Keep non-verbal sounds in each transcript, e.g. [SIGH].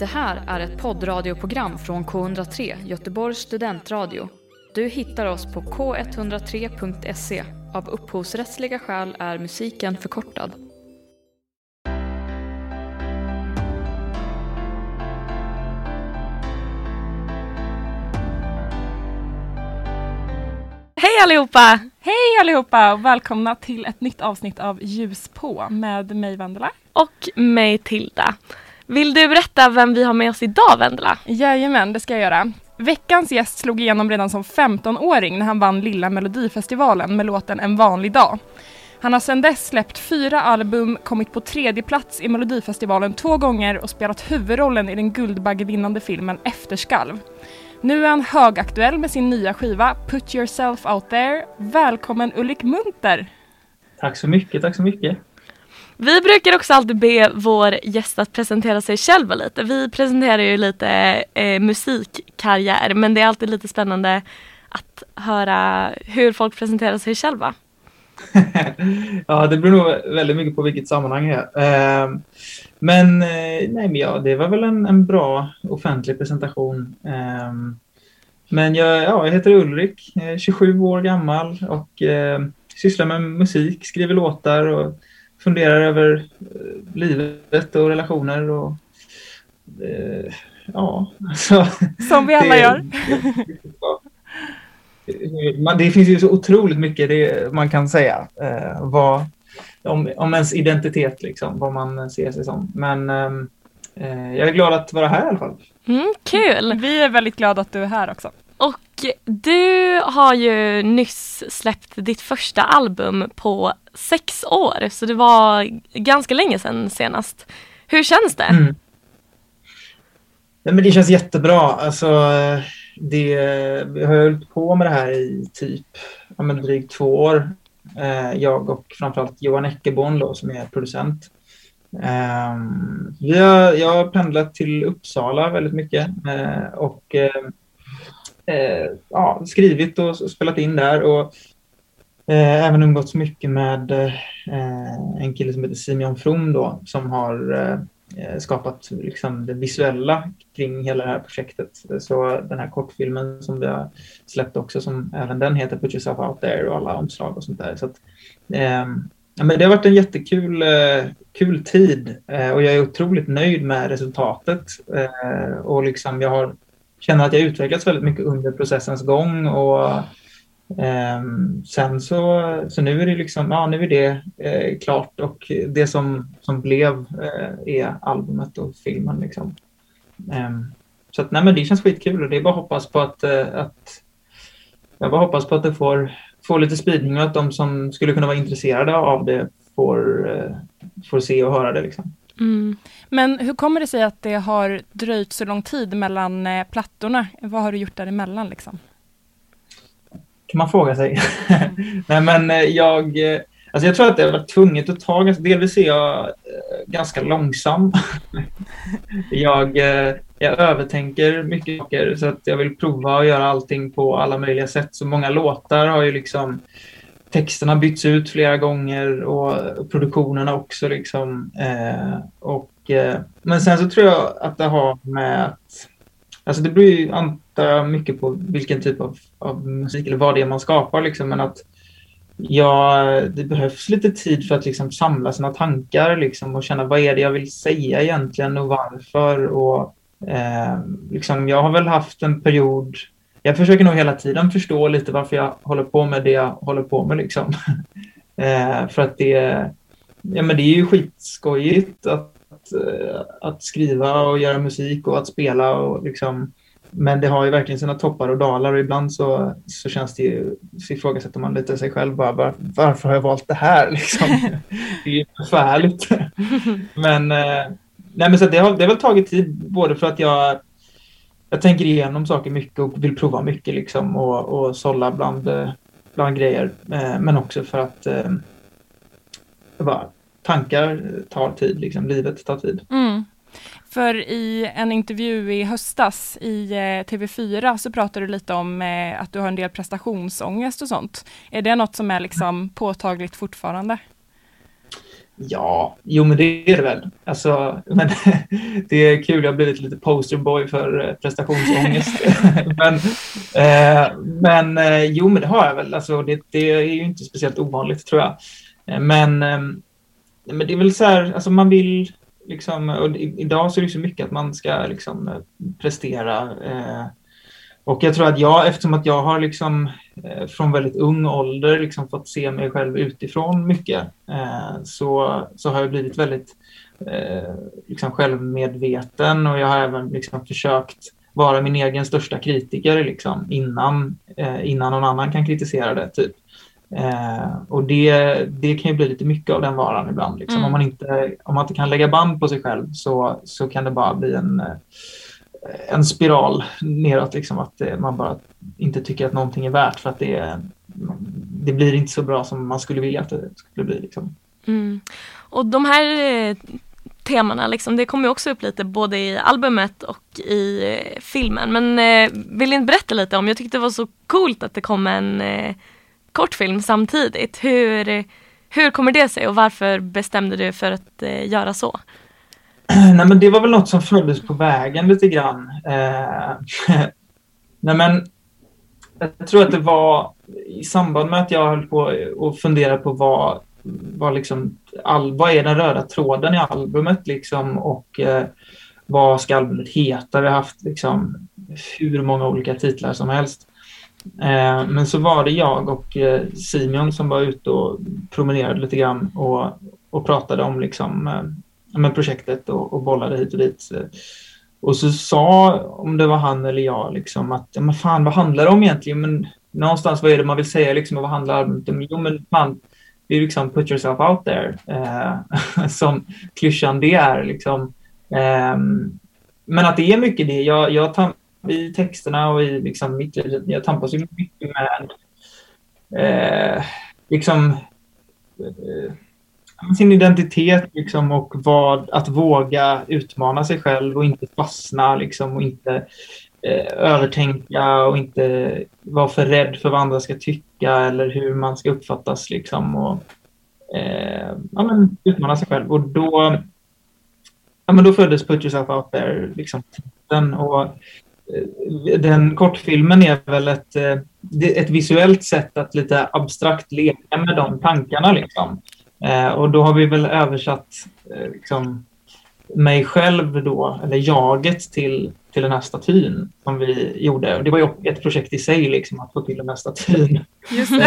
Det här är ett poddradioprogram från K103, Göteborgs studentradio. Du hittar oss på k103.se. Av upphovsrättsliga skäl är musiken förkortad. Hej allihopa! Hej allihopa och välkomna till ett nytt avsnitt av Ljus på med mig Vendela. Och mig Tilda. Vill du berätta vem vi har med oss idag Vendela? Jajamän, det ska jag göra. Veckans gäst slog igenom redan som 15-åring när han vann Lilla Melodifestivalen med låten En vanlig dag. Han har sedan dess släppt fyra album, kommit på tredje plats i Melodifestivalen två gånger och spelat huvudrollen i den Guldbaggevinnande filmen Efterskalv. Nu är han högaktuell med sin nya skiva Put yourself out there. Välkommen Ulrik Munter! Tack så mycket, tack så mycket. Vi brukar också alltid be vår gäst att presentera sig själva lite. Vi presenterar ju lite eh, musikkarriär men det är alltid lite spännande att höra hur folk presenterar sig själva. [LAUGHS] ja, det beror nog väldigt mycket på vilket sammanhang det är. Eh, men, eh, nej, men ja, det var väl en, en bra offentlig presentation. Eh, men jag, ja, jag heter Ulrik, eh, 27 år gammal och eh, sysslar med musik, skriver låtar och funderar över eh, livet och relationer och eh, ja, [LAUGHS] alltså, Som vi alla det, gör. Man, det finns ju så otroligt mycket det man kan säga eh, vad, om, om ens identitet, liksom, vad man ser sig som. Men ehm, eh, jag är glad att vara här i alla fall. Mm, kul! Vi är väldigt glada att du är här också. Och du har ju nyss släppt ditt första album på sex år, så det var ganska länge sedan senast. Hur känns det? Mm. Nej, men det känns jättebra. Alltså, det, vi har hållit på med det här i typ ja, men drygt två år. Eh, jag och framförallt Johan Eckeborn då, som är producent. Um, jag har pendlat till Uppsala väldigt mycket eh, och eh, eh, ja, skrivit och spelat in där och eh, även umgåtts mycket med eh, en kille som heter Simeon From då, som har eh, eh, skapat liksom, det visuella kring hela det här projektet. Så den här kortfilmen som vi har släppt också, som även den heter Put yourself out there och alla omslag och sånt där. Så att, eh, ja, men det har varit en jättekul eh, kul tid eh, och jag är otroligt nöjd med resultatet. Eh, och liksom jag har känner att jag utvecklats väldigt mycket under processens gång och eh, sen så, så nu är det liksom, ja nu är det eh, klart och det som, som blev eh, är albumet och filmen liksom. Ehm, så att nej men det känns skitkul och det är bara att hoppas på att, eh, att jag bara hoppas på att det får, får lite spridning och att de som skulle kunna vara intresserade av det får, eh, får se och höra det liksom. Mm. Men hur kommer det sig att det har dröjt så lång tid mellan eh, plattorna? Vad har du gjort däremellan liksom? kan man fråga sig. [LAUGHS] Nej men eh, jag, eh, alltså jag tror att det har varit tvunget att ta, delvis är jag ganska långsam. [LAUGHS] jag, jag övertänker mycket saker så att jag vill prova att göra allting på alla möjliga sätt. Så många låtar har ju liksom texterna bytts ut flera gånger och produktionerna också. Liksom. Eh, och, eh, men sen så tror jag att det har med att, alltså det beror ju antar jag mycket på vilken typ av, av musik eller vad det är man skapar. Liksom, men att ja, det behövs lite tid för att liksom samla sina tankar liksom, och känna vad är det jag vill säga egentligen och varför. Och, eh, liksom, jag har väl haft en period jag försöker nog hela tiden förstå lite varför jag håller på med det jag håller på med. Liksom. [LAUGHS] eh, för att det, ja, men det är ju skitskojigt att, att, eh, att, skriva och göra musik och att spela. Och liksom, men det har ju verkligen sina toppar och dalar och ibland så, så känns det ju, så ifrågasätter man lite sig själv bara, var, varför har jag valt det här? [LAUGHS] Liksom. det är ju förfärligt. [LAUGHS] men, eh, nej, men så det, har, det har väl tagit tid både för att jag jag tänker igenom saker mycket och vill prova mycket liksom och, och sålla bland, eh, bland grejer. Eh, men också för att eh, bara, tankar tar tid, liksom. livet tar tid. Mm. För i en intervju i höstas i eh, TV4 så pratade du lite om att du har en del prestationsångest och sånt. Är det något som är liksom påtagligt fortfarande? Ja, jo men det är det väl. Alltså, men [LAUGHS] det är kul, jag har blivit lite posterboy för eh, prestationsångest. [LAUGHS] men eh, men eh, jo, men det har jag väl. Alltså, det, det är ju inte speciellt ovanligt tror jag. Eh, men, eh, men det är väl så här, alltså man vill liksom, och idag så är det så mycket att man ska liksom prestera. Eh, och jag tror att jag, eftersom att jag har liksom eh, från väldigt ung ålder liksom fått se mig själv utifrån mycket, eh, så, så har jag blivit väldigt eh, liksom självmedveten och jag har även liksom försökt vara min egen största kritiker liksom, innan, innan någon annan kan kritisera det. Typ. och det, det kan ju bli lite mycket av den varan ibland. Liksom. Mm. Om, man inte, om man inte kan lägga band på sig själv så, så kan det bara bli en en spiral neråt, liksom, att eh, man bara inte tycker att någonting är värt för att det, det blir inte så bra som man skulle vilja att det skulle bli. Liksom. Mm. Och de här eh, temana, liksom, det kommer också upp lite både i albumet och i eh, filmen. Men eh, vill ni berätta lite om, jag tyckte det var så coolt att det kom en eh, kortfilm samtidigt. Hur, eh, hur kommer det sig och varför bestämde du för att göra så? [CLEARS THROAT] Nej, men det var väl något som följdes på vägen lite grann. Eh, [LAUGHS] nej, men jag tror att det var i samband med att jag höll på och funderade på vad, vad, liksom, all, vad är den röda tråden i albumet liksom, och eh, vad ska albumet heta? Vi har haft liksom, hur många olika titlar som helst. Eh, men så var det jag och eh, Simeon som var ute och promenerade lite grann och, och pratade om liksom, eh, eh, med projektet och, och bollade hit och dit. Och så sa, om det var han eller jag, liksom att men fan vad handlar det om egentligen? Men någonstans vad är det man vill säga liksom, och vad handlar albumet om? Jo men fan, det är liksom put yourself out there. Eh, [LAUGHS] som klyschan det är liksom. Eh, men att det är mycket det. Jag, jag tam- i texterna och i liksom mitt liv, jag tampas ju mycket med eh, liksom eh, sin identitet liksom, och vad, att våga utmana sig själv och inte fastna liksom, och inte eh, övertänka och inte vara för rädd för vad andra ska tycka eller hur man ska uppfattas. Liksom, och, eh, ja, men, utmana sig själv. Och då, ja, men då föddes Put yourself out there. Liksom, den, och, eh, den kortfilmen är väl ett, eh, ett visuellt sätt att lite abstrakt leka med de tankarna. Liksom. Eh, och då har vi väl översatt eh, liksom, mig själv då, eller jaget till, till den här statyn som vi gjorde. Och det var ju ett projekt i sig liksom, att få till den här statyn. Just det.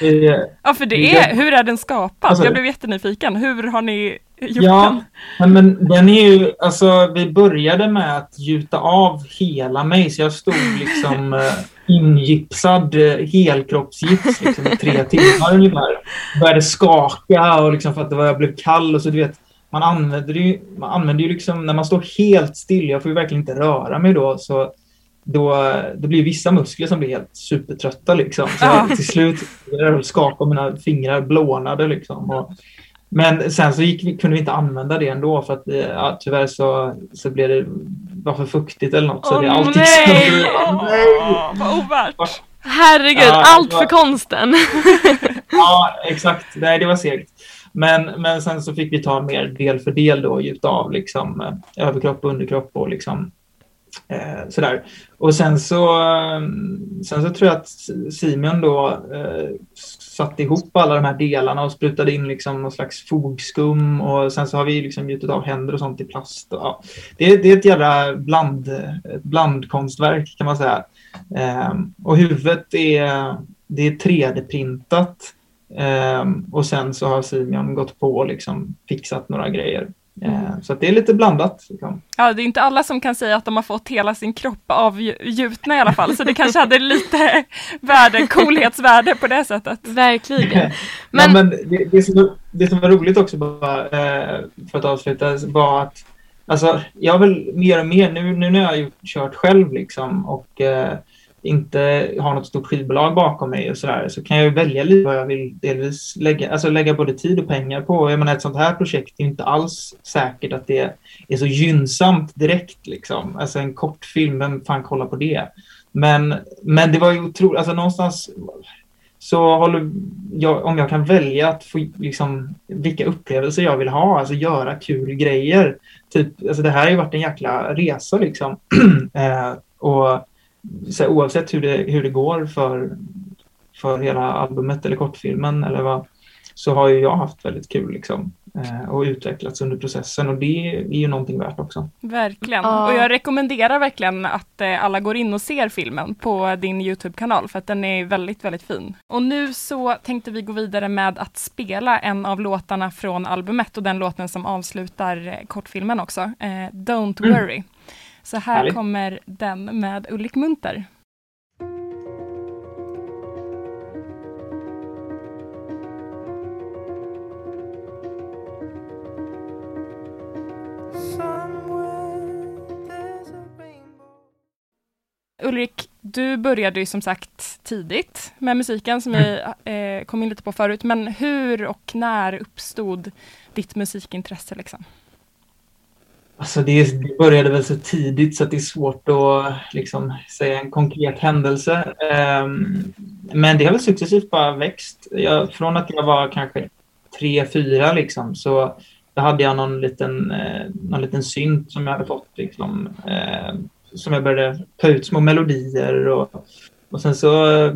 Eh, [LAUGHS] ja, för det är, hur är den skapad? Alltså, jag blev jättenyfiken. Hur har ni gjort ja, den? Men den är ju, alltså vi började med att gjuta av hela mig, så jag stod liksom ingipsad eh, helkroppsgips liksom, i tre [LAUGHS] timmar ungefär. Började skaka och liksom, för att det var, jag blev kall och så du vet man använder ju, man använder ju liksom, när man står helt still, jag får ju verkligen inte röra mig då, så då, det blir vissa muskler som blir helt supertrötta liksom. Så ja. till slut skakade mina fingrar blånade liksom. Och, men sen så gick, kunde vi inte använda det ändå för att ja, tyvärr så, så blev det var för fuktigt eller något. Så det alltid nej! Oh, nej! Vad ovärt! Herregud, ja, allt var... för konsten. [LAUGHS] ja, exakt. Nej, det var segt. Men, men sen så fick vi ta mer del för del då, gjuta av liksom eh, överkropp och underkropp och liksom eh, sådär. Och sen så, eh, sen så tror jag att Simon då eh, satte ihop alla de här delarna och sprutade in liksom någon slags fogskum och sen så har vi liksom gjutit av händer och sånt i plast. Och, ja. det, det är ett jävla bland, blandkonstverk kan man säga. Um, och huvudet är, det är 3D-printat um, ehm, och sen så har Simeon gått på och liksom fixat några grejer. Eh, så det är lite blandat. Liksom. Ja, det är inte alla som kan säga att de har fått hela sin kropp avgjutna i alla fall, så det kanske hade lite [LAUGHS] värde, coolhetsvärde på det sättet. Verkligen. [LAUGHS] Men, ja, men det, det, som, det som var roligt också, bara, eh, för att avsluta, var att alltså, jag väl mer och mer, nu, nu när jag har kört själv liksom, och eh, inte har något stort skivbolag bakom mig och sådär så kan jag välja lite vad jag vill delvis lägga, alltså lägga både tid och pengar på. Jag menar ett sånt här projekt är inte alls säkert att det är så gynnsamt direkt liksom. Alltså en kortfilm, vem fan kollar på det? Men, men det var ju otroligt, alltså någonstans så håller jag, om jag kan välja att få liksom, vilka upplevelser jag vill ha, alltså göra kul grejer. Typ, alltså det här har ju varit en jäkla resa liksom. [CLEARS THROAT] eh, och här, oavsett hur det, hur det går för, för hela albumet eller kortfilmen eller vad, så har ju jag haft väldigt kul liksom. Eh, och utvecklats under processen och det är ju någonting värt också. Verkligen. Ja. Och jag rekommenderar verkligen att eh, alla går in och ser filmen på din Youtube-kanal för att den är väldigt, väldigt fin. Och nu så tänkte vi gå vidare med att spela en av låtarna från albumet och den låten som avslutar eh, kortfilmen också, Don't Mm. Så här Härligt. kommer den med Ulrik Munter. Ulrik, du började ju som sagt tidigt med musiken som vi eh, kom in lite på förut, men hur och när uppstod ditt musikintresse? Liksom? Alltså det, det började väl så tidigt så att det är svårt att liksom, säga en konkret händelse. Ehm, men det har väl successivt bara växt. Jag, från att jag var kanske tre, fyra liksom, så då hade jag någon liten, eh, någon liten synt som jag hade fått. Liksom, eh, som jag började ta ut små melodier och, och sen så eh,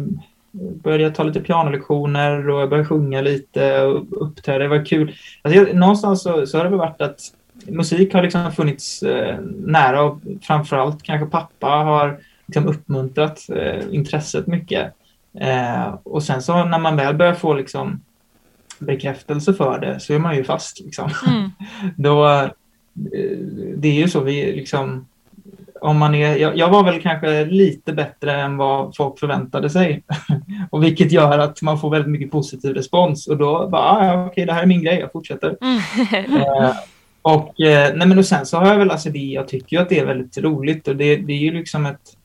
började jag ta lite pianolektioner och jag började sjunga lite och uppträda. Det var kul. Alltså jag, någonstans så, så har det väl varit att musik har liksom funnits eh, nära och framförallt kanske pappa har liksom uppmuntrat eh, intresset mycket. Eh, och sen så när man väl börjar få liksom bekräftelse för det så är man ju fast liksom. Mm. [LAUGHS] Då, eh, det är ju så vi liksom om man är, jag, jag var väl kanske lite bättre än vad folk förväntade sig. [LAUGHS] och vilket gör att man får väldigt mycket positiv respons och då bara, ah, okej, det här är min grej, jag fortsätter. [LAUGHS] Eh, och, eh, nej men och sen så har jag väl, alltså det, jag tycker ju att det är väldigt roligt och det, det är ju liksom ett,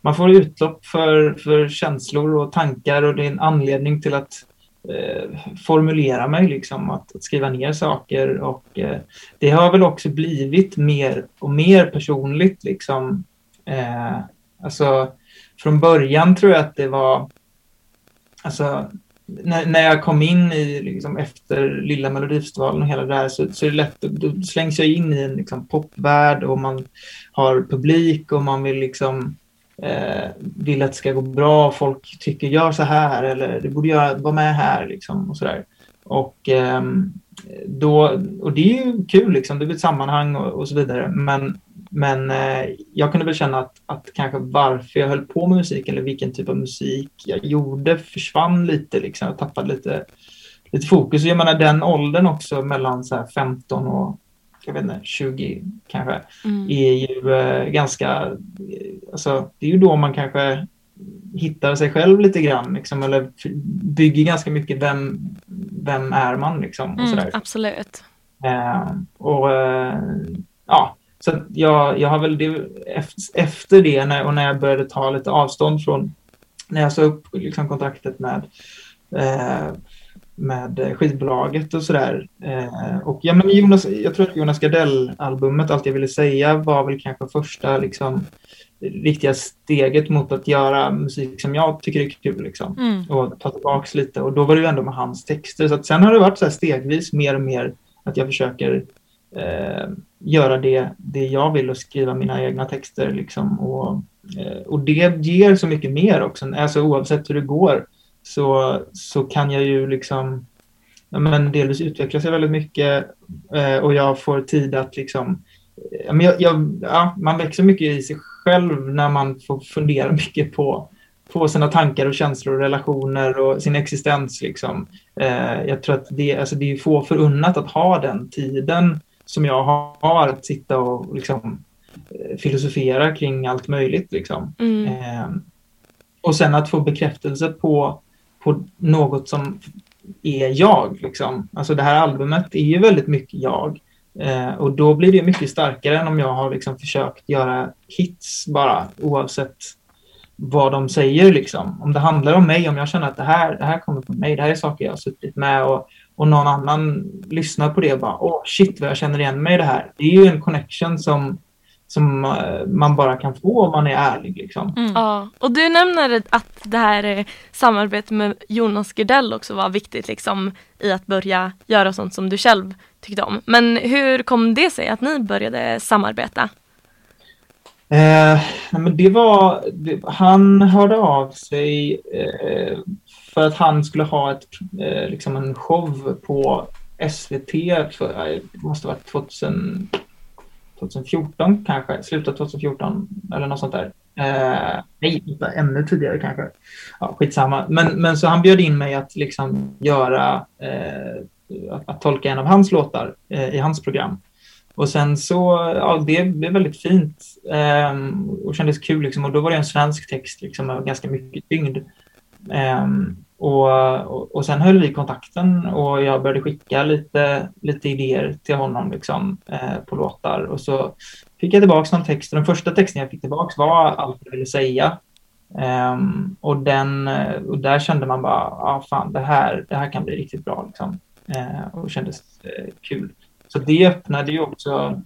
man får utlopp för, för känslor och tankar och det är en anledning till att eh, formulera mig, liksom, att, att skriva ner saker och eh, det har väl också blivit mer och mer personligt liksom. Eh, alltså från början tror jag att det var, alltså när, när jag kom in i, liksom, efter Lilla Melodifestivalen och hela det där så, så är det lätt, då slängs jag in i en liksom, popvärld och man har publik och man vill liksom eh, vill att det ska gå bra, folk tycker gör så här eller du borde göra, vara med här liksom och sådär. Och, eh, då, och det är ju kul liksom, det blir ett sammanhang och, och så vidare. Men, men eh, jag kunde väl känna att, att kanske varför jag höll på med musik eller vilken typ av musik jag gjorde försvann lite liksom. Jag tappade lite, lite fokus. Jag menar den åldern också mellan så här 15 och jag vet inte, 20 kanske Mm. är ju eh, ganska, alltså det är ju då man kanske hittar sig själv lite grann liksom, eller bygger ganska mycket vem, vem är man liksom och Mm, absolut. Eh, och eh, ja, så jag, jag har väl det, efter, det när, och när jag började ta lite avstånd från, när jag sa upp liksom, kontraktet med eh, med skivbolaget och sådär. Eh, och ja, men Jonas, jag tror att Jonas Gardell-albumet, Allt jag ville säga, var väl kanske första liksom, riktiga steget mot att göra musik som jag tycker är kul. Liksom Mm. och ta tillbaks lite och då var det ju ändå med hans texter. Så sen har det varit så här stegvis mer och mer att jag försöker eh, göra det, det jag vill och skriva mina egna texter liksom. Och, eh, och det ger så mycket mer också. Alltså oavsett hur det går så, så kan jag ju liksom ja, men delvis utveckla sig väldigt mycket eh, och jag får tid att liksom ja, men jag, jag, ja, man växer mycket i sig själv när man får fundera [LAUGHS] mycket på på sina tankar och känslor och relationer och sin existens. Liksom. Eh, jag tror att det, alltså det är få förunnat att ha den tiden som jag har att sitta och liksom, eh, filosofera kring allt möjligt. Liksom. Mm. Eh, och sen att få bekräftelse på, på något som är jag. Liksom. Alltså det här albumet är ju väldigt mycket jag. Eh, och då blir det mycket starkare än om jag har liksom försökt göra hits bara oavsett vad de säger. Liksom. Om det handlar om mig, om jag känner att det här, det här kommer från mig, det här är saker jag har suttit med och, och någon annan lyssnar på det och bara åh shit vad jag känner igen mig i det här. Det är ju en connection som, som eh, man bara kan få om man är ärlig. Liksom. Mm. Ja, och du nämner att det här eh, samarbetet med Jonas Gardell också var viktigt liksom i att börja göra sånt som du själv tyckte om. Men hur kom det sig att ni började samarbeta? Eh, nej, men det var, det, han hörde av sig eh, för att han skulle ha ett, eh, liksom en show på SVT, för, eh, det måste ha varit 2000, 2014 kanske, slutet av 2014 eller något sånt där. Eh, nej, ännu tidigare kanske. Ja, skitsamma. Men, men så han bjöd in mig att liksom göra, eh, att, att tolka en av hans låtar eh, i hans program. Och sen så, ja, det blev väldigt fint eh, och kändes kul liksom. Och då var det en svensk text liksom med ganska mycket tyngd. Ehm, och, och, och, sen höll vi kontakten och jag började skicka lite, lite idéer till honom liksom, eh, på låtar. Och så fick jag tillbaka någon text. Den första texten jag fick tillbaka var allt jag ville säga. Um, och, den, och där kände man bara, ja ah, fan det här, det här kan bli riktigt bra. Liksom. Uh, och kändes uh, kul. Så det öppnade ju också...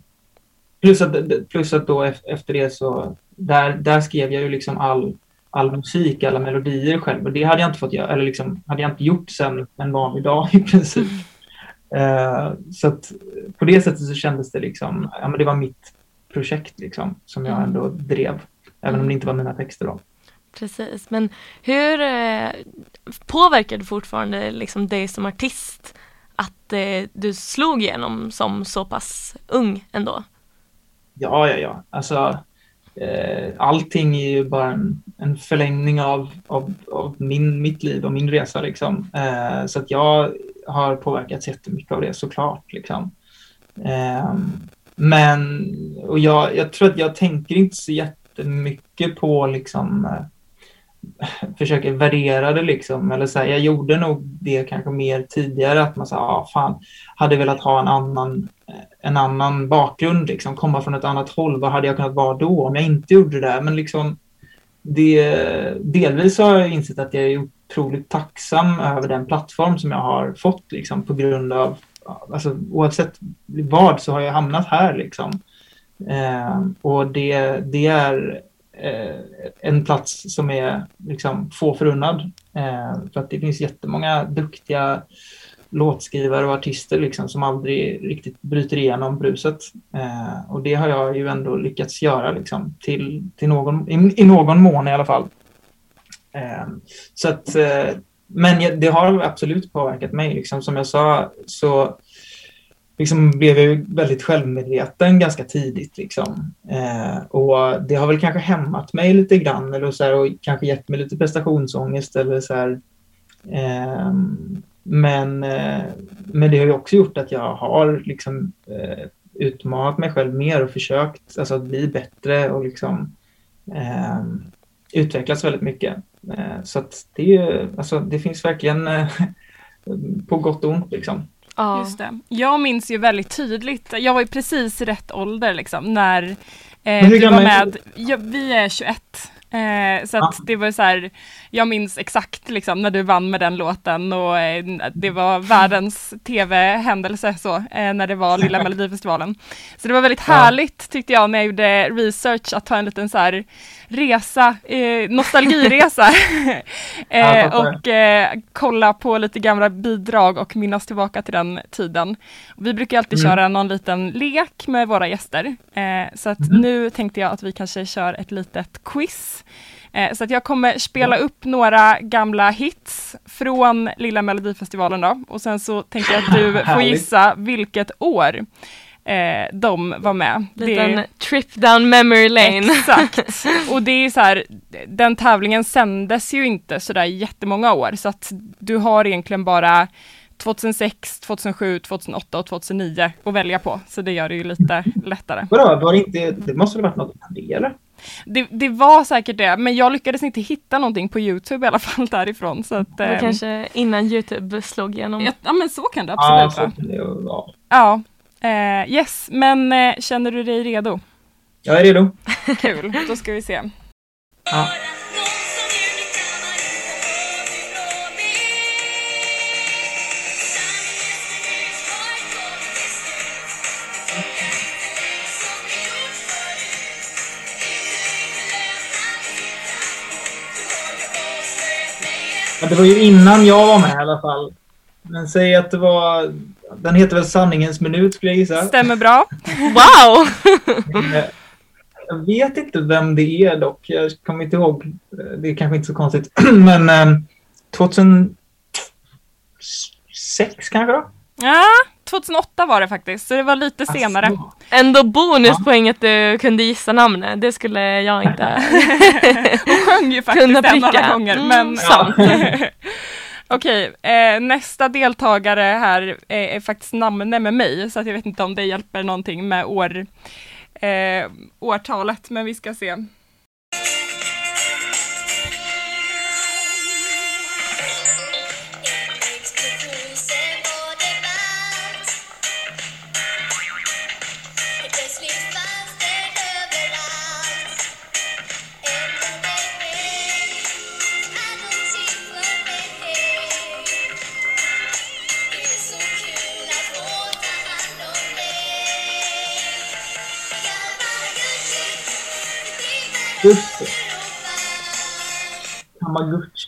Plus att, plus att då efter det så... Där, där skrev jag ju liksom all, all musik, alla melodier själv. Och det hade jag inte fått göra, eller liksom hade jag inte gjort sen en vanlig dag i princip. Uh, så att på det sättet så kändes det liksom, ja men det var mitt projekt liksom som jag ändå drev. Även om det inte var mina texter då. Precis, men hur eh, påverkar det fortfarande liksom dig som artist att eh, du slog igenom som så pass ung ändå? Ja, ja, ja. Alltså, eh, allting är ju bara en, en förlängning av, av, av, min, mitt liv och min resa. Liksom. Eh, så att jag har påverkats jättemycket av det såklart. Liksom. Eh, men och jag, jag tror att jag tänker inte så jättemycket på liksom, eh, [LAUGHS] försöker värdera det liksom. Eller så här, jag gjorde nog det kanske mer tidigare att man sa, ah, fan, hade velat ha en annan, en annan bakgrund, liksom, komma från ett annat håll. Vad hade jag kunnat vara då om jag inte gjorde det där? Men liksom, det, delvis har jag insett att jag är otroligt tacksam över den plattform som jag har fått liksom, på grund av, alltså, oavsett vad så har jag hamnat här liksom. Eh, och det, det är eh, en plats som är liksom få förunnad. Eh, för att det finns jättemånga duktiga låtskrivare och artister liksom, som aldrig riktigt bryter igenom bruset. Eh, och det har jag ju ändå lyckats göra liksom, till, till någon, i, i någon mån i alla fall. Eh, så att, eh, men det har absolut påverkat mig. Liksom. Som jag sa så liksom blev jag väldigt självmedveten ganska tidigt. Liksom. Eh, och det har väl kanske hämmat mig lite grann eller så här, och kanske gett mig lite prestationsångest. Eller så här, eh, men, eh, men det har ju också gjort att jag har liksom, eh, utmanat mig själv mer och försökt alltså, att bli bättre och liksom, ehm, utvecklats väldigt mycket. Eh, så det, är ju, alltså, det finns verkligen eh, [LAUGHS] på gott och ont. Liksom. Ja. Just det. Jag minns ju väldigt tydligt, jag var ju precis i rätt ålder liksom när eh, du var med. Ja, vi är 21. Eh, så att ja. det var så här, jag minns exakt liksom när du vann med den låten och eh, det var världens tv-händelse så, eh, när det var Lilla Melodifestivalen. Så det var väldigt härligt tyckte jag när jag gjorde research att ta en liten så här resa, eh, nostalgiresa [LAUGHS] eh, och kolla på lite gamla bidrag och minnas tillbaka till den tiden. Vi brukar alltid mm. köra någon liten lek med våra gäster, så att mm. nu tänkte jag att vi kanske kör ett litet quiz. Eh, så att jag kommer spela upp några gamla hits från Lilla Melodifestivalen då och sen så tänker jag att du [LAUGHS] får gissa vilket år eh, de var med. Liten det... trip down memory lane. Exakt. [LAUGHS] Och det är så här, den tävlingen sändes ju inte sådär jättemånga år så att du har egentligen bara 2006, 2007, 2008 och 2009 att välja på. Så det gör det ju lite lättare. Vadå, var det, inte, det måste ha varit något innan det? Det, var säkert det, men jag lyckades inte hitta någonting på Youtube i alla fall därifrån. Så att, det kanske innan Youtube slog igenom. Ja, ja men så kan det absolut vara. Ja, Uh, yes, men uh, känner du dig redo? Jag är redo. [LAUGHS] Kul, då ska vi se. Ja. Ja, det var ju innan jag var med i alla fall. Men säg att det var... Den heter väl Sanningens minut skulle jag gissa. Stämmer bra. [LAUGHS] Wow! Eh, Jag vet inte vem det är dock. Jag kommer inte ihåg. Eh, Det är kanske inte så konstigt. [CLEARS THROAT] Men eh, 2006 kanske då? Ja, 2008 var det faktiskt, så det var lite senare. Alltså, Ändå bonuspoäng att du kunde gissa namnet. Det skulle jag inte. [LAUGHS] Hon sjöng ju faktiskt Kunna den några pricka. gånger. Mm, men, sant. [LAUGHS] Okej, eh, nästa deltagare här är, är faktiskt namne med mig, så att jag vet inte om det hjälper någonting med år, eh, årtalet, men vi ska se.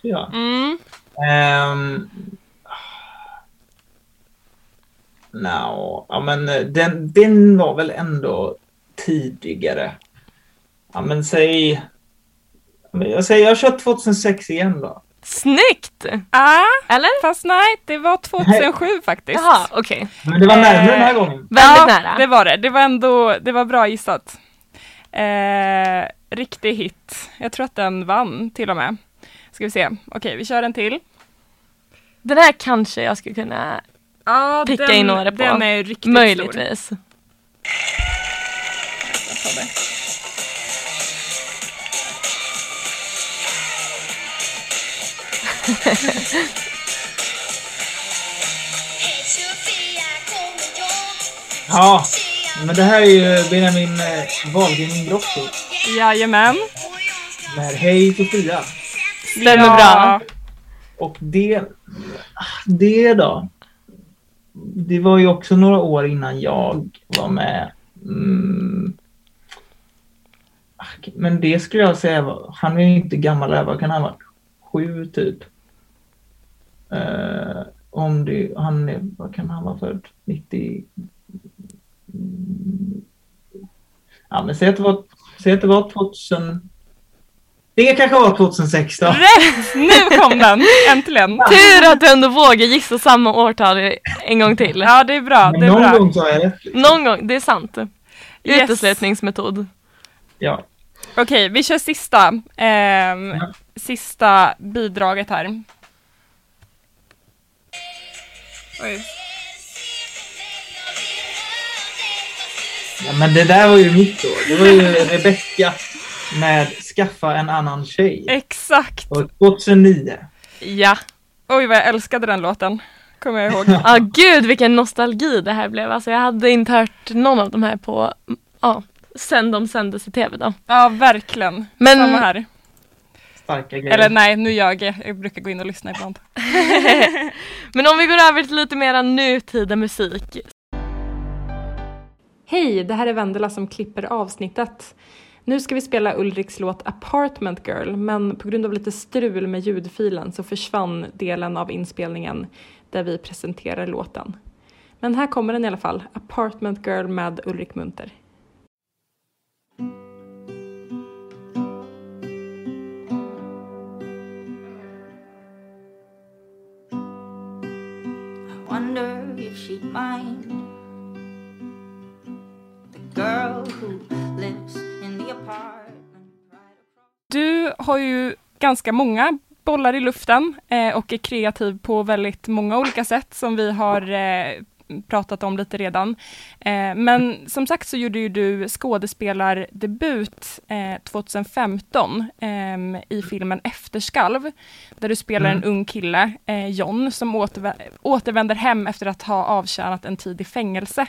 Tamagotchi ja. Mm. Um, no, ja men eh, den, den var väl ändå tidigare. Ja men säg... Jag säger, jag kör 2006 igen då. Snyggt! Ah, Eller? fast nej, det var 2007 faktiskt. Jaha, okej. Men det var närmare den här Eh, gången. Väldigt ja, nära. det var det. Det var ändå, det var bra gissat. Eh, riktig hit. Jag tror att den vann till och med. Ska vi se. Okej, vi kör en till. Den här kanske jag skulle kunna Ja, Picka den, in några på. Den är riktigt stor. möjligtvis. Jag Ja, men det här är ju Benjamin eh, Wahlgren Ingrosso Jajamän. med Hej Sofia. Stämmer bra. Och det, det då. Det var ju också några år innan jag var med. Mm. Men det skulle jag säga var, han är ju inte gammal där, vad kan han ha varit? Sju typ. Eh, om det, han är, vad kan han vara född? 90? Mm. Ja men säg att det var, säg att det var 2000. Det kanske var 2006 då. Rätt! Nu kom den! Äntligen. Tur att du ändå vågar gissa samma årtal en gång till. Ja, det är bra. Det är någon bra. gång sa jag rätt. Liksom. Någon gång, det är sant. Yes. Uteslutningsmetod. Ja. Okej, vi kör sista. ehm, Ja. Sista bidraget här. Oj. ja, men det där var ju mitt år. Det var ju Rebecca med Skaffa en annan tjej. Exakt! Och 2009. Ja. Oj, vad jag älskade den låten. Kommer jag ihåg. [LAUGHS] Ja, gud vilken nostalgi det här blev. Alltså jag hade inte hört någon av de här på, ja, sen de sändes i tv då. Ja, verkligen. Men- Samma här. Starka grejer. Eller nej, nu ljög jag. Jag brukar gå in och lyssna ibland. [LAUGHS] Men om vi går över till lite mera nutida musik. Hej, det här är Vendela som klipper avsnittet. Nu ska vi spela Ulriks låt Apartment Girl, men på grund av lite strul med ljudfilen så försvann delen av inspelningen där vi presenterar låten. Men här kommer den i alla fall, Apartment Girl med Ulrik Munter. wonder if she'd mind the girl who lives du har ju ganska många bollar i luften eh, och är kreativ på väldigt många olika sätt som vi har eh, pratat om lite redan. Eh, men som sagt så gjorde ju du skådespelardebut eh, 2015 ehm, i filmen Efterskalv, där du spelar en Mm. ung kille, John, som återvä- återvänder hem efter att ha avtjänat en tid i fängelse.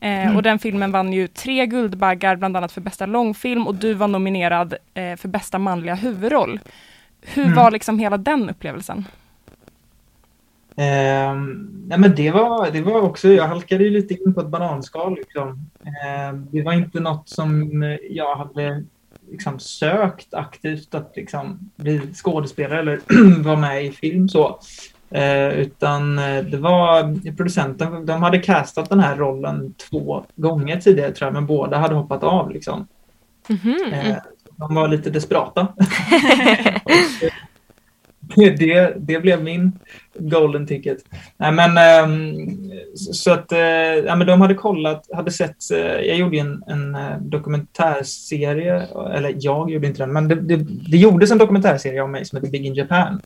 Eh, Och den filmen vann ju tre Guldbaggar, bland annat för bästa långfilm och du var nominerad eh, för bästa manliga huvudroll. Hur Mm. var liksom hela den upplevelsen? Ehm, nej men det var, det var också, jag halkade ju lite in på ett bananskal. Liksom. Ehm, det var inte något som jag hade liksom sökt aktivt att liksom bli skådespelare eller [CLEARS THROAT] vara med i film så. Eh, utan eh, det var producenten, de hade castat den här rollen två gånger tidigare tror jag, men båda hade hoppat av liksom. Mhm. Eh, de var lite desperata. [LAUGHS] Det, det blev min golden ticket. Nej, men, ehm, så att, ja, men de hade kollat, hade sett, jag gjorde en, en dokumentärserie, eller jag gjorde inte den, men det, det, det gjordes en dokumentärserie om mig som heter Big in Japan.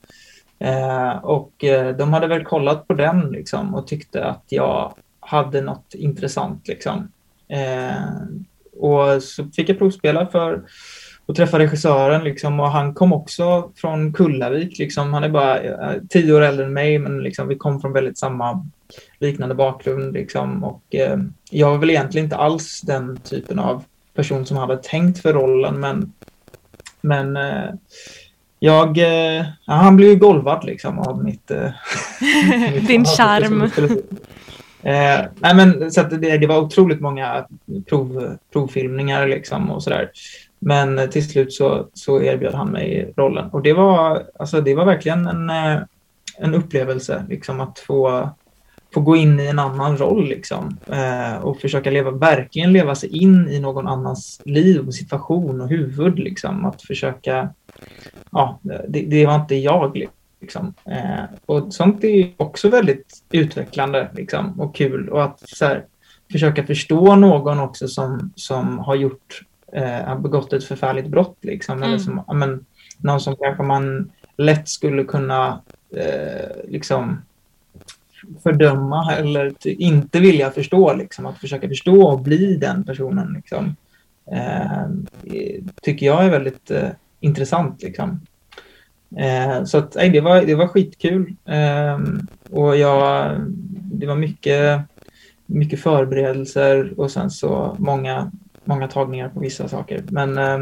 Eh, och eh, de hade väl kollat på den liksom, och tyckte att jag hade något intressant. Liksom. Eh, och så fick jag provspela för och träffa regissören liksom, och han kom också från Kullavik. Liksom. Han är bara eh, tio år äldre än mig men liksom, vi kom från väldigt samma liknande bakgrund. Liksom. Och, eh, jag var väl egentligen inte alls den typen av person som hade tänkt för rollen men, men eh, jag, eh, han blev ju golvad liksom av mitt... Eh, [LAUGHS] mitt Din charm. Eh, nej men, så det, det var otroligt många prov, provfilmningar liksom och sådär. Men eh, till slut så, så erbjöd han mig rollen. Och det var, alltså, det var verkligen en, eh, en upplevelse liksom, att få, få gå in i en annan roll liksom, eh, och försöka leva, verkligen leva sig in i någon annans liv och situation och huvud. Liksom, att försöka, ja, det, det var inte jag. Liksom. Eh, och sånt är också väldigt utvecklande liksom, och kul. Och att här, försöka förstå någon också som, som har gjort eh, har begått ett förfärligt brott. Liksom, eller Mm. som, ja, men, någon som kanske man lätt skulle kunna eh, liksom, fördöma eller inte vilja förstå. Liksom, att försöka förstå och bli den personen. Liksom, eh, tycker jag är väldigt eh, intressant. Liksom. Eh, så att, nej, det, var, det var skitkul. Eh, och jag, det var mycket, mycket förberedelser och sen så många, många tagningar på vissa saker. Men eh,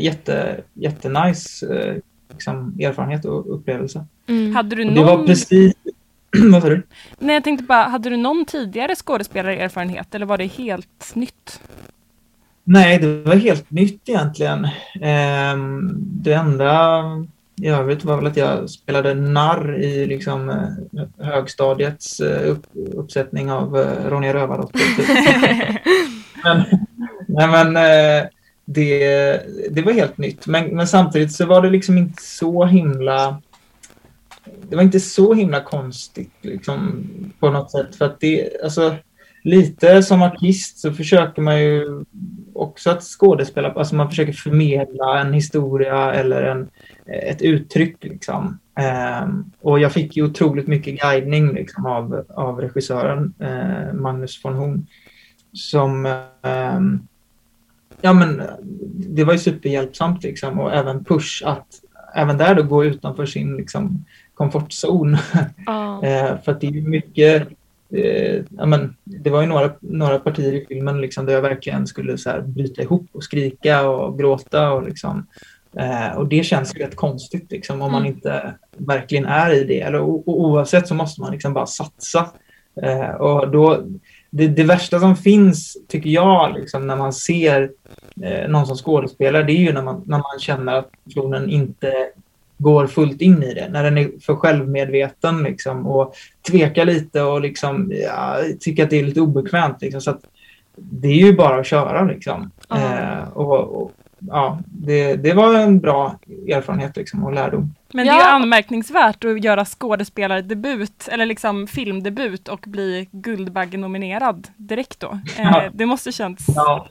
jätte, jättenice eh, liksom, erfarenhet och upplevelse. Mm. Hade du Och det var någon... precis... [CLEARS THROAT] Vad sa du? Nej, jag tänkte bara, hade du någon tidigare skådespelarerfarenhet eller var det helt nytt? Nej, det var helt nytt egentligen. Ehm, det enda i övrigt var väl att jag spelade narr i liksom, eh, högstadiets eh, upp, uppsättning av eh, Ronja Rövardotter. Typ. [LAUGHS] men, nej, men det, det var helt nytt. Men, men samtidigt så var det liksom inte så himla det var inte så himla konstigt liksom, på något sätt. För att det, alltså, lite som artist så försöker man ju också att skådespela, alltså man försöker förmedla en historia eller en, ett uttryck. Liksom. Ehm, och jag fick ju otroligt mycket guidning liksom, av, av regissören eh, Magnus von Horn. Som, ehm, ja men det var ju superhjälpsamt liksom och även push att även där då gå utanför sin liksom, komfortzon. [LAUGHS] Eh, för att det är mycket, eh, ja, men, det var ju några, några partier i filmen liksom, där jag verkligen skulle så här, bryta ihop och skrika och gråta. Och, liksom, eh, och det känns ju rätt konstigt liksom, om man Mm. inte verkligen är i det. Eller, o, o- oavsett så måste man liksom bara satsa. Eh, och då, det, det värsta som finns, tycker jag, liksom, när man ser eh, någon som skådespelare, det är ju när man, när man känner att personen inte går fullt in i det. När den är för självmedveten liksom, och tvekar lite och liksom, ja, tycker att det är lite obekvämt. Liksom, så att det är ju bara att köra. Liksom. Ja. Eh, och, och, ja, det, det var en bra erfarenhet liksom, och lärdom. Men det är ju Ja. anmärkningsvärt att göra skådespelardebut eller liksom filmdebut och bli Guldbaggenominerad direkt då. Eh, Ja. det måste känts... Ja,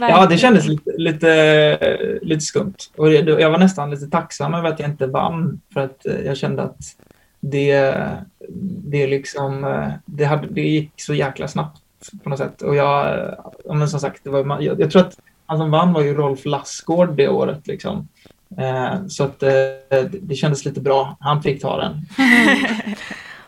ja det Verkligen. kändes lite, lite, lite skumt. Och det, jag var nästan lite tacksam över att jag inte vann för att eh, jag kände att det, det, liksom, eh, det, hade, det gick så jäkla snabbt på något sätt. Och jag, eh, men som sagt, det var, jag, jag tror att han som vann var ju Rolf Lassgård det året. Liksom. Eh, så att eh, det, det kändes lite bra. Han fick ta den. [LAUGHS]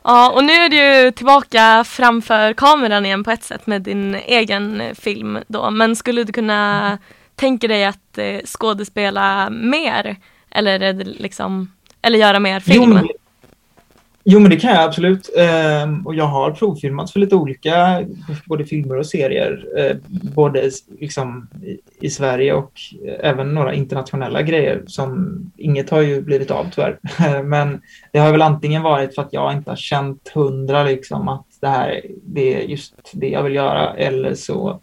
Ja, och nu är du tillbaka framför kameran igen på ett sätt med din egen film då. Men skulle du kunna tänka dig att eh, skådespela mer? Eller liksom, eller göra mer film? Jo, men, Jo, men det kan jag absolut. Ehm, och jag har provfilmat för lite olika, både filmer och serier. Eh, både liksom i, i Sverige och eh, även några internationella grejer som inget har ju blivit av tyvärr. [LAUGHS] men det har väl antingen varit för att jag inte har känt hundra liksom att det här det är just det jag vill göra eller så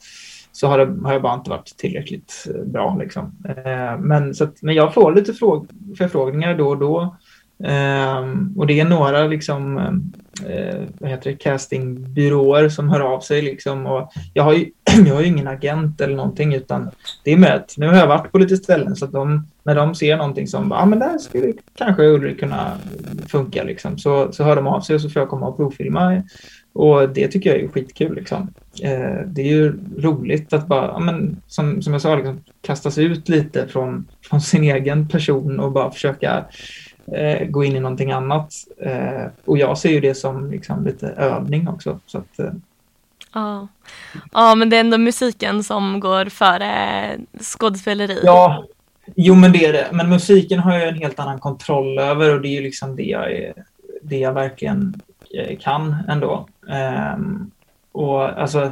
så har, det, har jag bara inte varit tillräckligt eh, bra. Liksom. Eh, men, så att, men jag får lite fråg, förfrågningar då och då. Ehm, och det är några liksom, eh, vad heter det, castingbyråer som hör av sig. Liksom, och jag, har ju, [CLEARS THROAT] jag har ju ingen agent eller någonting utan det är med att nu har jag varit på lite ställen så att de, när de ser någonting som, ja ah, men där skulle kanske Ulrik kunna funka liksom, så, så hör de av sig och så får jag komma och provfilma. Och det tycker jag är skitkul. Liksom. Eh, det är ju roligt att bara, ja, men, som, som jag sa, liksom, kastas ut lite från, från sin egen person och bara försöka eh, gå in i någonting annat. Eh, och jag ser ju det som liksom, lite övning också. Så att, eh, Ja. ja, men det är ändå musiken som går före skådespeleri. ja, jo men det är det. Men musiken har jag en helt annan kontroll över och det är ju liksom det jag, är, det jag verkligen eh, kan ändå. Ehm, och alltså,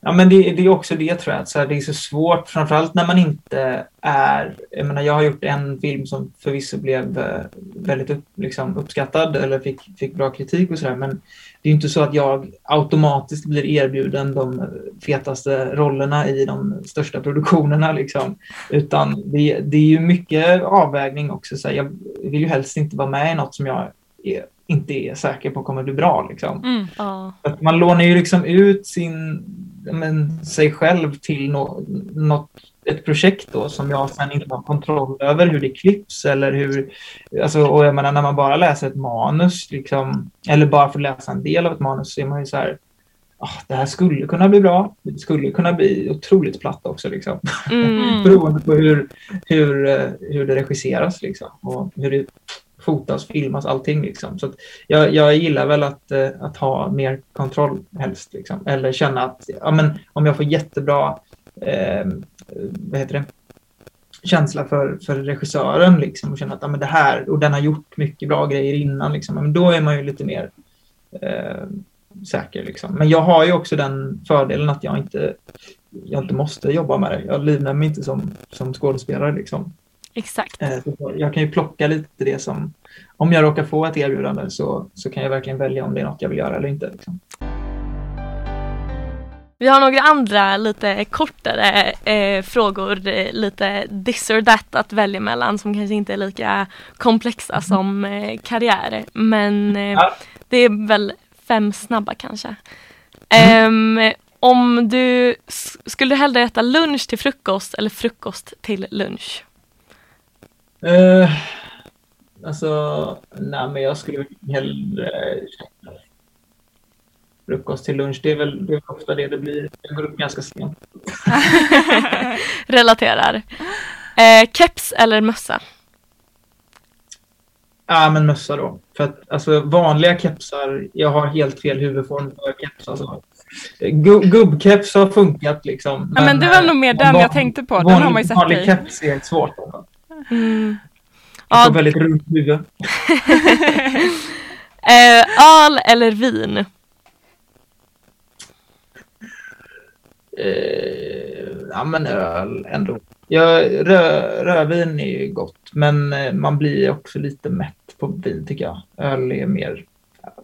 ja men det, det är också det tror jag, att så här, det är så svårt, framförallt när man inte är, jag menar jag har gjort en film som förvisso blev eh, väldigt upp, liksom, uppskattad eller fick, fick bra kritik och sådär, men det är inte så att jag automatiskt blir erbjuden de fetaste rollerna i de största produktionerna liksom. Utan det, det är ju mycket avvägning också. Så här, jag vill ju helst inte vara med i något som jag är, inte är säker på kommer bli bra. Liksom. Mm. Ja. Att man lånar ju liksom ut sin, men, sig själv till no, något, ett projekt då som jag sen inte har kontroll över hur det klipps eller hur, alltså, och jag menar när man bara läser ett manus liksom, eller bara får läsa en del av ett manus så är man ju så här, ah, det här skulle kunna bli bra, det skulle kunna bli otroligt platt också liksom. Mm. [LAUGHS] Beroende på hur, hur, eh, hur det regisseras liksom, och hur det fotas, filmas, allting. Liksom. Så att jag, jag gillar väl att, eh, att ha mer kontroll helst. Liksom. Eller känna att ja, men, om jag får jättebra eh, vad heter det? känsla för, för regissören liksom, och känna att ja, men det här, och den har gjort mycket bra grejer innan, liksom, men då är man ju lite mer eh, säker. Liksom. Men jag har ju också den fördelen att jag inte, jag inte måste jobba med det. Jag livnär mig inte som, som skådespelare. Liksom. Exakt. Eh, Jag kan ju plocka lite det som, om jag råkar få ett erbjudande så, så kan jag verkligen välja om det är något jag vill göra eller inte. Liksom. Vi har några andra lite kortare eh, frågor, eh, lite this or that att välja mellan som kanske inte är lika komplexa som eh, karriär. Men eh, Ja. det är väl fem snabba kanske. Ehm, om du skulle du hellre äta lunch till frukost eller frukost till lunch? Eh, alltså, nej men jag skulle hellre käka frukost till lunch. Det är väl det är ofta det det blir. Jag går upp ganska sent. [LAUGHS] Relaterar. Eh, keps eller mössa? Ja, men mössa då. För att alltså, vanliga kepsar, jag har helt fel huvudform för keps. Alltså. Gu- Gubbkeps har funkat liksom. Ja, men det var nog mer eh, den van- jag tänkte på. Den har man ju sett Vanlig keps är svårt. Alltså. Mm. Jag får Ja, väldigt runt huvud. [LAUGHS] eh, öl eller vin? Eh, ja, men öl ändå. Ja, rö, rödvin är ju gott, men eh, man blir också lite mätt på vin tycker jag. Öl är mer...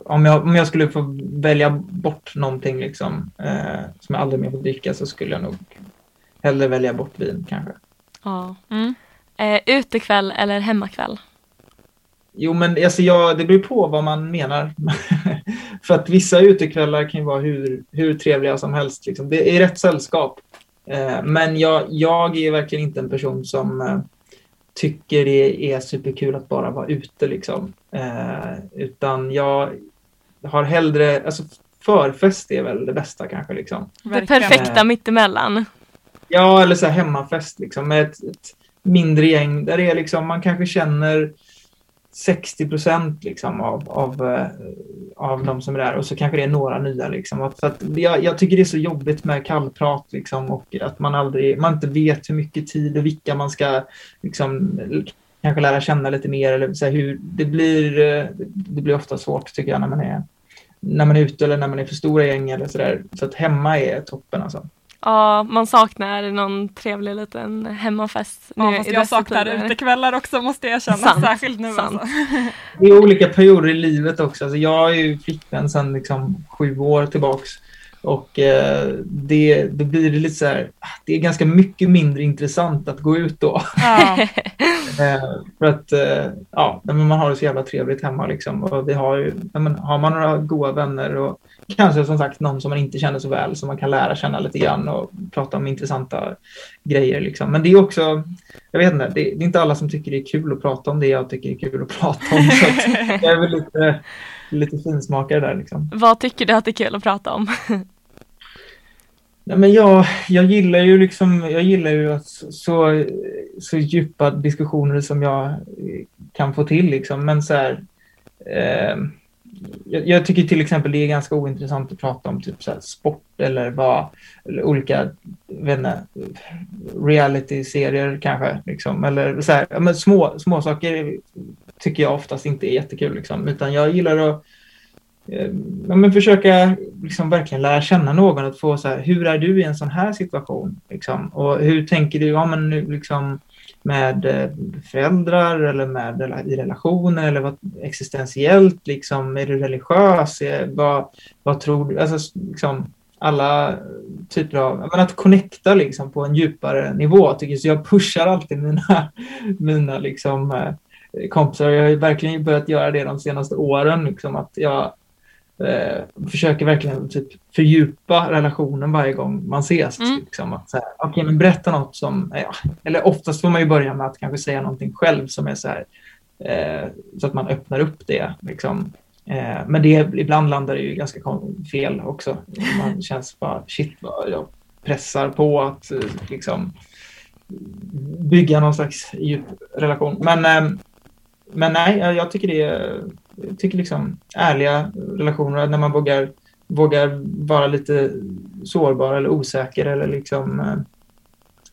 Om jag, om jag skulle få välja bort någonting liksom, eh, som jag aldrig mer får dricka så skulle jag nog hellre välja bort vin kanske. Ja. Mm. Eh, utekväll eller hemmakväll? Jo, men alltså, jag, det beror på vad man menar. [LAUGHS] För att vissa utekvällar kan ju vara hur, hur trevliga som helst. Liksom. Det är rätt sällskap. Eh, men jag, jag är verkligen inte en person som eh, tycker det är superkul att bara vara ute. Liksom. Eh, utan jag har hellre... Alltså, förfest är väl det bästa kanske. Liksom. Det perfekta mittemellan. Ja, eller så här hemmafest liksom, med ett, ett mindre gäng där det är liksom, man kanske känner 60 procent liksom, av, av, eh, av de som är där och så kanske det är några nya. Liksom. Att, att jag, jag tycker det är så jobbigt med kallprat liksom, och att man, aldrig, man inte vet hur mycket tid och vilka man ska liksom, kanske lära känna lite mer eller så här, hur det blir, eh, det blir ofta svårt tycker jag när man är när man är ute eller när man är för stora gäng eller så där. Så att hemma är toppen alltså. Ja, man saknar någon trevlig liten hemmafest. Ja, fast jag saknar utekvällar också måste jag erkänna. Sant, Särskilt nu sant. alltså. Det är olika perioder i livet också. Alltså jag är ju flickvän sedan liksom sju år tillbaks. Och eh, det, det blir lite så här, det är ganska mycket mindre intressant att gå ut då. Ja. [LAUGHS] Eh, för att eh, ja, man har det så jävla trevligt hemma liksom. Och vi har ju, men, har man några goda vänner och kanske som sagt någon som man inte känner så väl som man kan lära känna lite grann och prata om intressanta grejer liksom. Men det är också, jag vet inte, det, det är inte alla som tycker det är kul att prata om det jag tycker det är kul att prata om. Så att [LAUGHS] jag är väl lite, lite finsmakare där liksom. Vad tycker du att det är kul att prata om? Nej, men jag, jag gillar ju liksom, jag gillar ju att så, så, djupa diskussioner som jag eh, kan få till liksom. Men så här, eh, jag, jag tycker till exempel det är ganska ointressant att prata om typ så här sport eller vad, eller olika, inte, reality-serier kanske liksom. Eller så här, men små, små saker tycker jag oftast inte är jättekul liksom. Utan jag gillar att Eh, ja, men försöka liksom verkligen lära känna någon. Att få så här, hur är du i en sån här situation? Liksom? Och hur tänker du ja, men nu, liksom, med eh, föräldrar eller med i relationer eller vad, existentiellt? Liksom, är du religiös? Eh, vad, vad tror du? Alltså, liksom, alla typer av, men att connecta liksom på en djupare nivå tycker jag. Så jag pushar alltid mina, [LAUGHS] mina liksom, kompisar. Jag har verkligen börjat göra det de senaste åren. Liksom, att jag eh, försöker verkligen typ fördjupa relationen varje gång man ses. Mm. Liksom, att, så här, okej, men berätta något som, ja, eller oftast får man ju börja med att kanske säga någonting själv som är så här, eh, så att man öppnar upp det. Liksom. Eh, men det, ibland landar det ju ganska fel också. Man [LAUGHS] känns bara, shit vad jag pressar på att eh, liksom bygga någon slags djup relation. Men, eh, men nej, jag tycker det är, jag tycker liksom ärliga relationer när man vågar, vågar vara lite sårbar eller osäker eller liksom eh,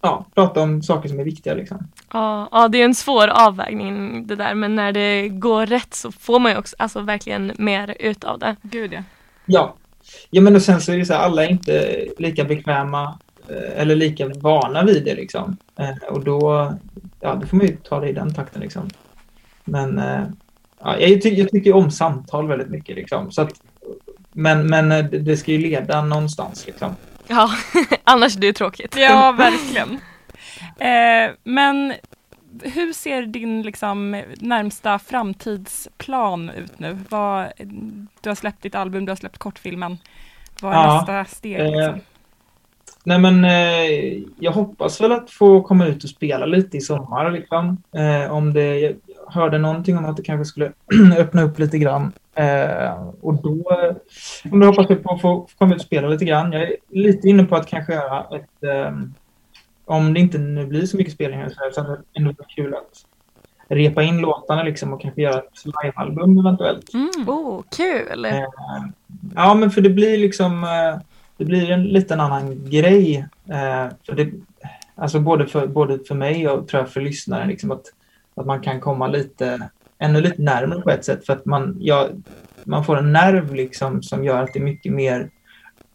ja, prata om saker som är viktiga liksom. Ja, ja, det är en svår avvägning det där men när det går rätt så får man ju också alltså, verkligen mer ut av det. Gud ja. Ja. ja, men och sen så är det så här, alla är inte lika bekväma eh, eller lika vana vid det liksom. Eh, Och då, ja, då får man ju ta det i den takten liksom. Men ja, jag, tycker, jag tycker om samtal väldigt mycket liksom. Så att, men, men eh, det ska ju leda någonstans liksom. Ja, [LAUGHS] annars är det ju tråkigt. Ja, verkligen. [LAUGHS] Eh, men hur ser din liksom, närmsta framtidsplan ut nu? Vad, du har släppt ditt album, du har släppt kortfilmen. Vad är Ja, nästa steg? eh, Liksom? Nej men eh, jag hoppas väl att få komma ut och spela lite i sommar liksom. Eh, om det, hörde någonting om att det kanske skulle [CLEARS THROAT] öppna upp lite grann. Eh, och då, om jag hoppas jag på att få komma ut och spela lite grann. Jag är lite inne på att kanske göra ett, eh, om det inte nu blir så mycket spelningar så, här, så hade det ändå varit kul att repa in låtarna liksom och kanske göra ett livealbum eventuellt. Mm. Oh, kul! Eh, Ja, men för det blir liksom, eh, det blir en liten annan grej. eh, För det, alltså både för, både för mig och tror jag för lyssnaren, liksom att, att man kan komma lite, ännu lite närmare på ett sätt. För att man, ja, man får en nerv liksom som gör att det är mycket mer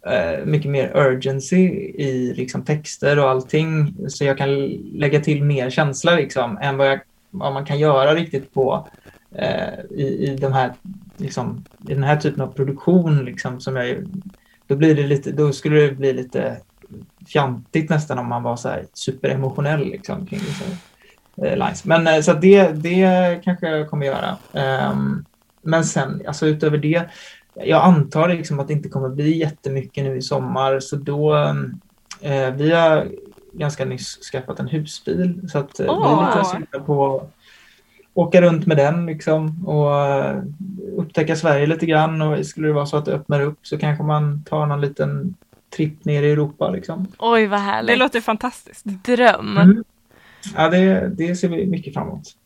eh, mycket mer urgency i liksom, texter och allting. Så jag kan lägga till mer känsla liksom, än vad, jag, vad man kan göra riktigt på eh, i, i, de här, liksom, i den här typen av produktion. Liksom, som jag, då, blir det lite, då skulle det bli lite fjantigt nästan om man var så här superemotionell liksom, kring det lines. Men eh, så att det, det kanske jag kommer göra. Ehm, men sen, alltså utöver det, jag antar liksom att det inte kommer bli jättemycket nu i sommar, så då eh, vi har ganska nyss skaffat en husbil, så att eh, vi är lite sugna på att åka runt med den liksom och eh, upptäcka Sverige lite grann och skulle det vara så att det öppnar upp så kanske man tar någon liten tripp ner i Europa liksom. Oj vad Det härligt. låter fantastiskt. Dröm. Mm. Ja, det, det ser vi mycket fram emot.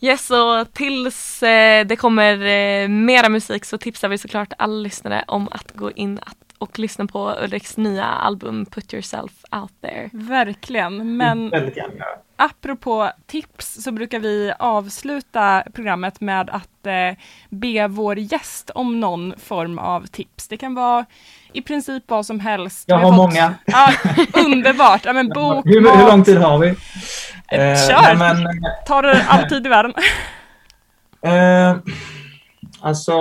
Yes, och tills eh, det kommer eh, mera musik så tipsar vi såklart alla lyssnare om att gå in och lyssna på Ulriks nya album Put yourself out there. Verkligen. Men Väldigt gärna. Apropå tips så brukar vi avsluta programmet med att eh, be vår gäst om någon form av tips. Det kan vara i princip vad som helst. Jag har många. [LAUGHS] Ja, underbart! Ja, men [LAUGHS] bok, hur, hur lång tid har vi? Eh, Kör! nej, men, tar det all tid i världen. [LAUGHS] Eh, alltså,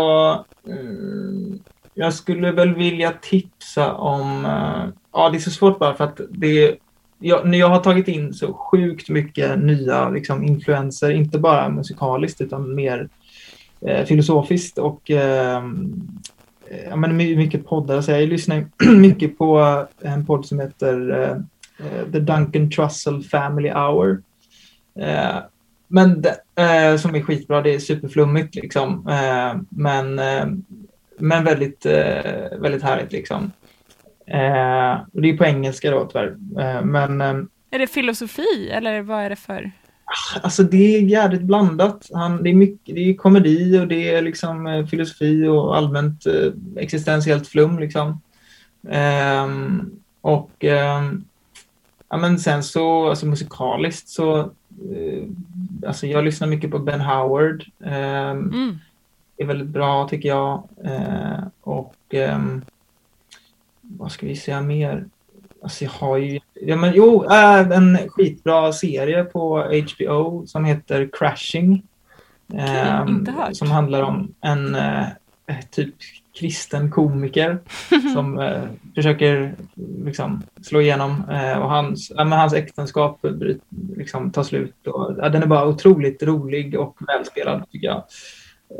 jag skulle väl vilja tipsa om... eh, ja, det är så svårt bara för att det jag, jag har tagit in så sjukt mycket nya liksom, influenser, inte bara musikaliskt utan mer eh, filosofiskt och eh, ja, men mycket poddar. Så jag lyssnar [CLEARS THROAT] mycket på eh, en podd som heter eh, eh, The Duncan Trussell Family Hour. Eh, men det, eh, som är skitbra, det är superflummigt liksom. Eh, men, eh, men väldigt, eh, väldigt härligt liksom. Eh, och det är på engelska då tyvärr. Eh, men eh, Är det filosofi eller vad är det för? alltså det är jävligt blandat. Han, det, är mycket, det är komedi och det är liksom eh, filosofi och allmänt eh, existentiellt flum liksom. Ehm, och ehm, ja, men sen så, alltså musikaliskt så, eh, alltså jag lyssnar mycket på Ben Howard. Ehm, Mm. är väldigt bra tycker jag. Och vad ska vi säga mer? Alltså jag har ju, ja men jo, äh, en skitbra serie på HBO som heter Crashing. Inte hört. Som handlar om en eh, typ kristen komiker [LAUGHS] som eh, försöker liksom slå igenom eh, och hans, ja, men hans äktenskap bryt, liksom, tar slut. Och, ja, den är bara otroligt rolig och välspelad tycker jag.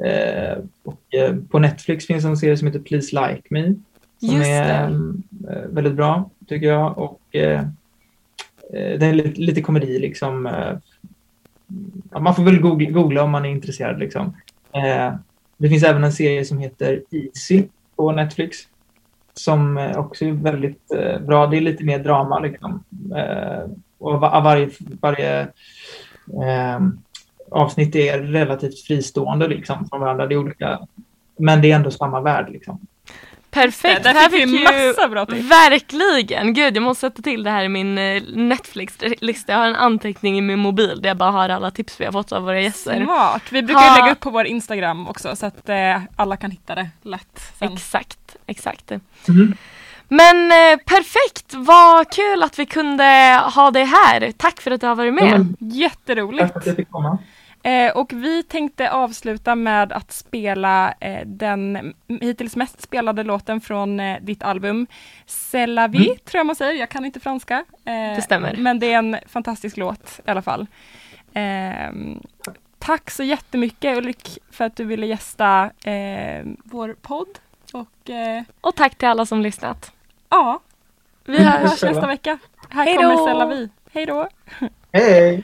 Eh, och, eh, på Netflix finns en serie som heter Please Like Me. Som Just är det. eh, väldigt bra tycker jag. Och, eh, eh, den är lite, lite komedi liksom. Eh, ja, man får väl googla, googla om man är intresserad liksom. Eh, det finns även en serie som heter Easy på Netflix. Som också är väldigt bra. Det är lite mer drama liksom. Eh, och va- varje, varje eh, avsnitt är relativt fristående liksom från varandra. Det olika, men det är ändå samma värld liksom. Perfekt, Där här fick vi ju massa bra tips. verkligen, gud jag måste sätta till det här i min eh, Netflix-lista. Jag har en anteckning i min mobil där jag bara har alla tips vi har fått av våra gäster. Smart! Vi brukar ju Ha- lägga upp på vår Instagram också så att eh, alla kan hitta det lätt sen. Exakt, exakt. Mhm. Men eh, perfekt, vad kul att vi kunde ha dig här. Tack för att du har varit med. Ja, men, Jätteroligt! tack för att jag fick komma. Eh, och vi tänkte avsluta med att spela eh, den hittills mest spelade låten från eh, ditt album C'est la vie, Mm. tror jag man säger. Jag kan inte franska. Eh, Det stämmer. Men det är en fantastisk låt i alla fall. Eh, tack så jättemycket Ulrik för att du ville gästa eh, vår podd. Och eh, Och tack till alla som lyssnat. ja, vi Mm, hörs nästa vecka. Här Hej då! kommer C'est la vie. Hej då! Hej!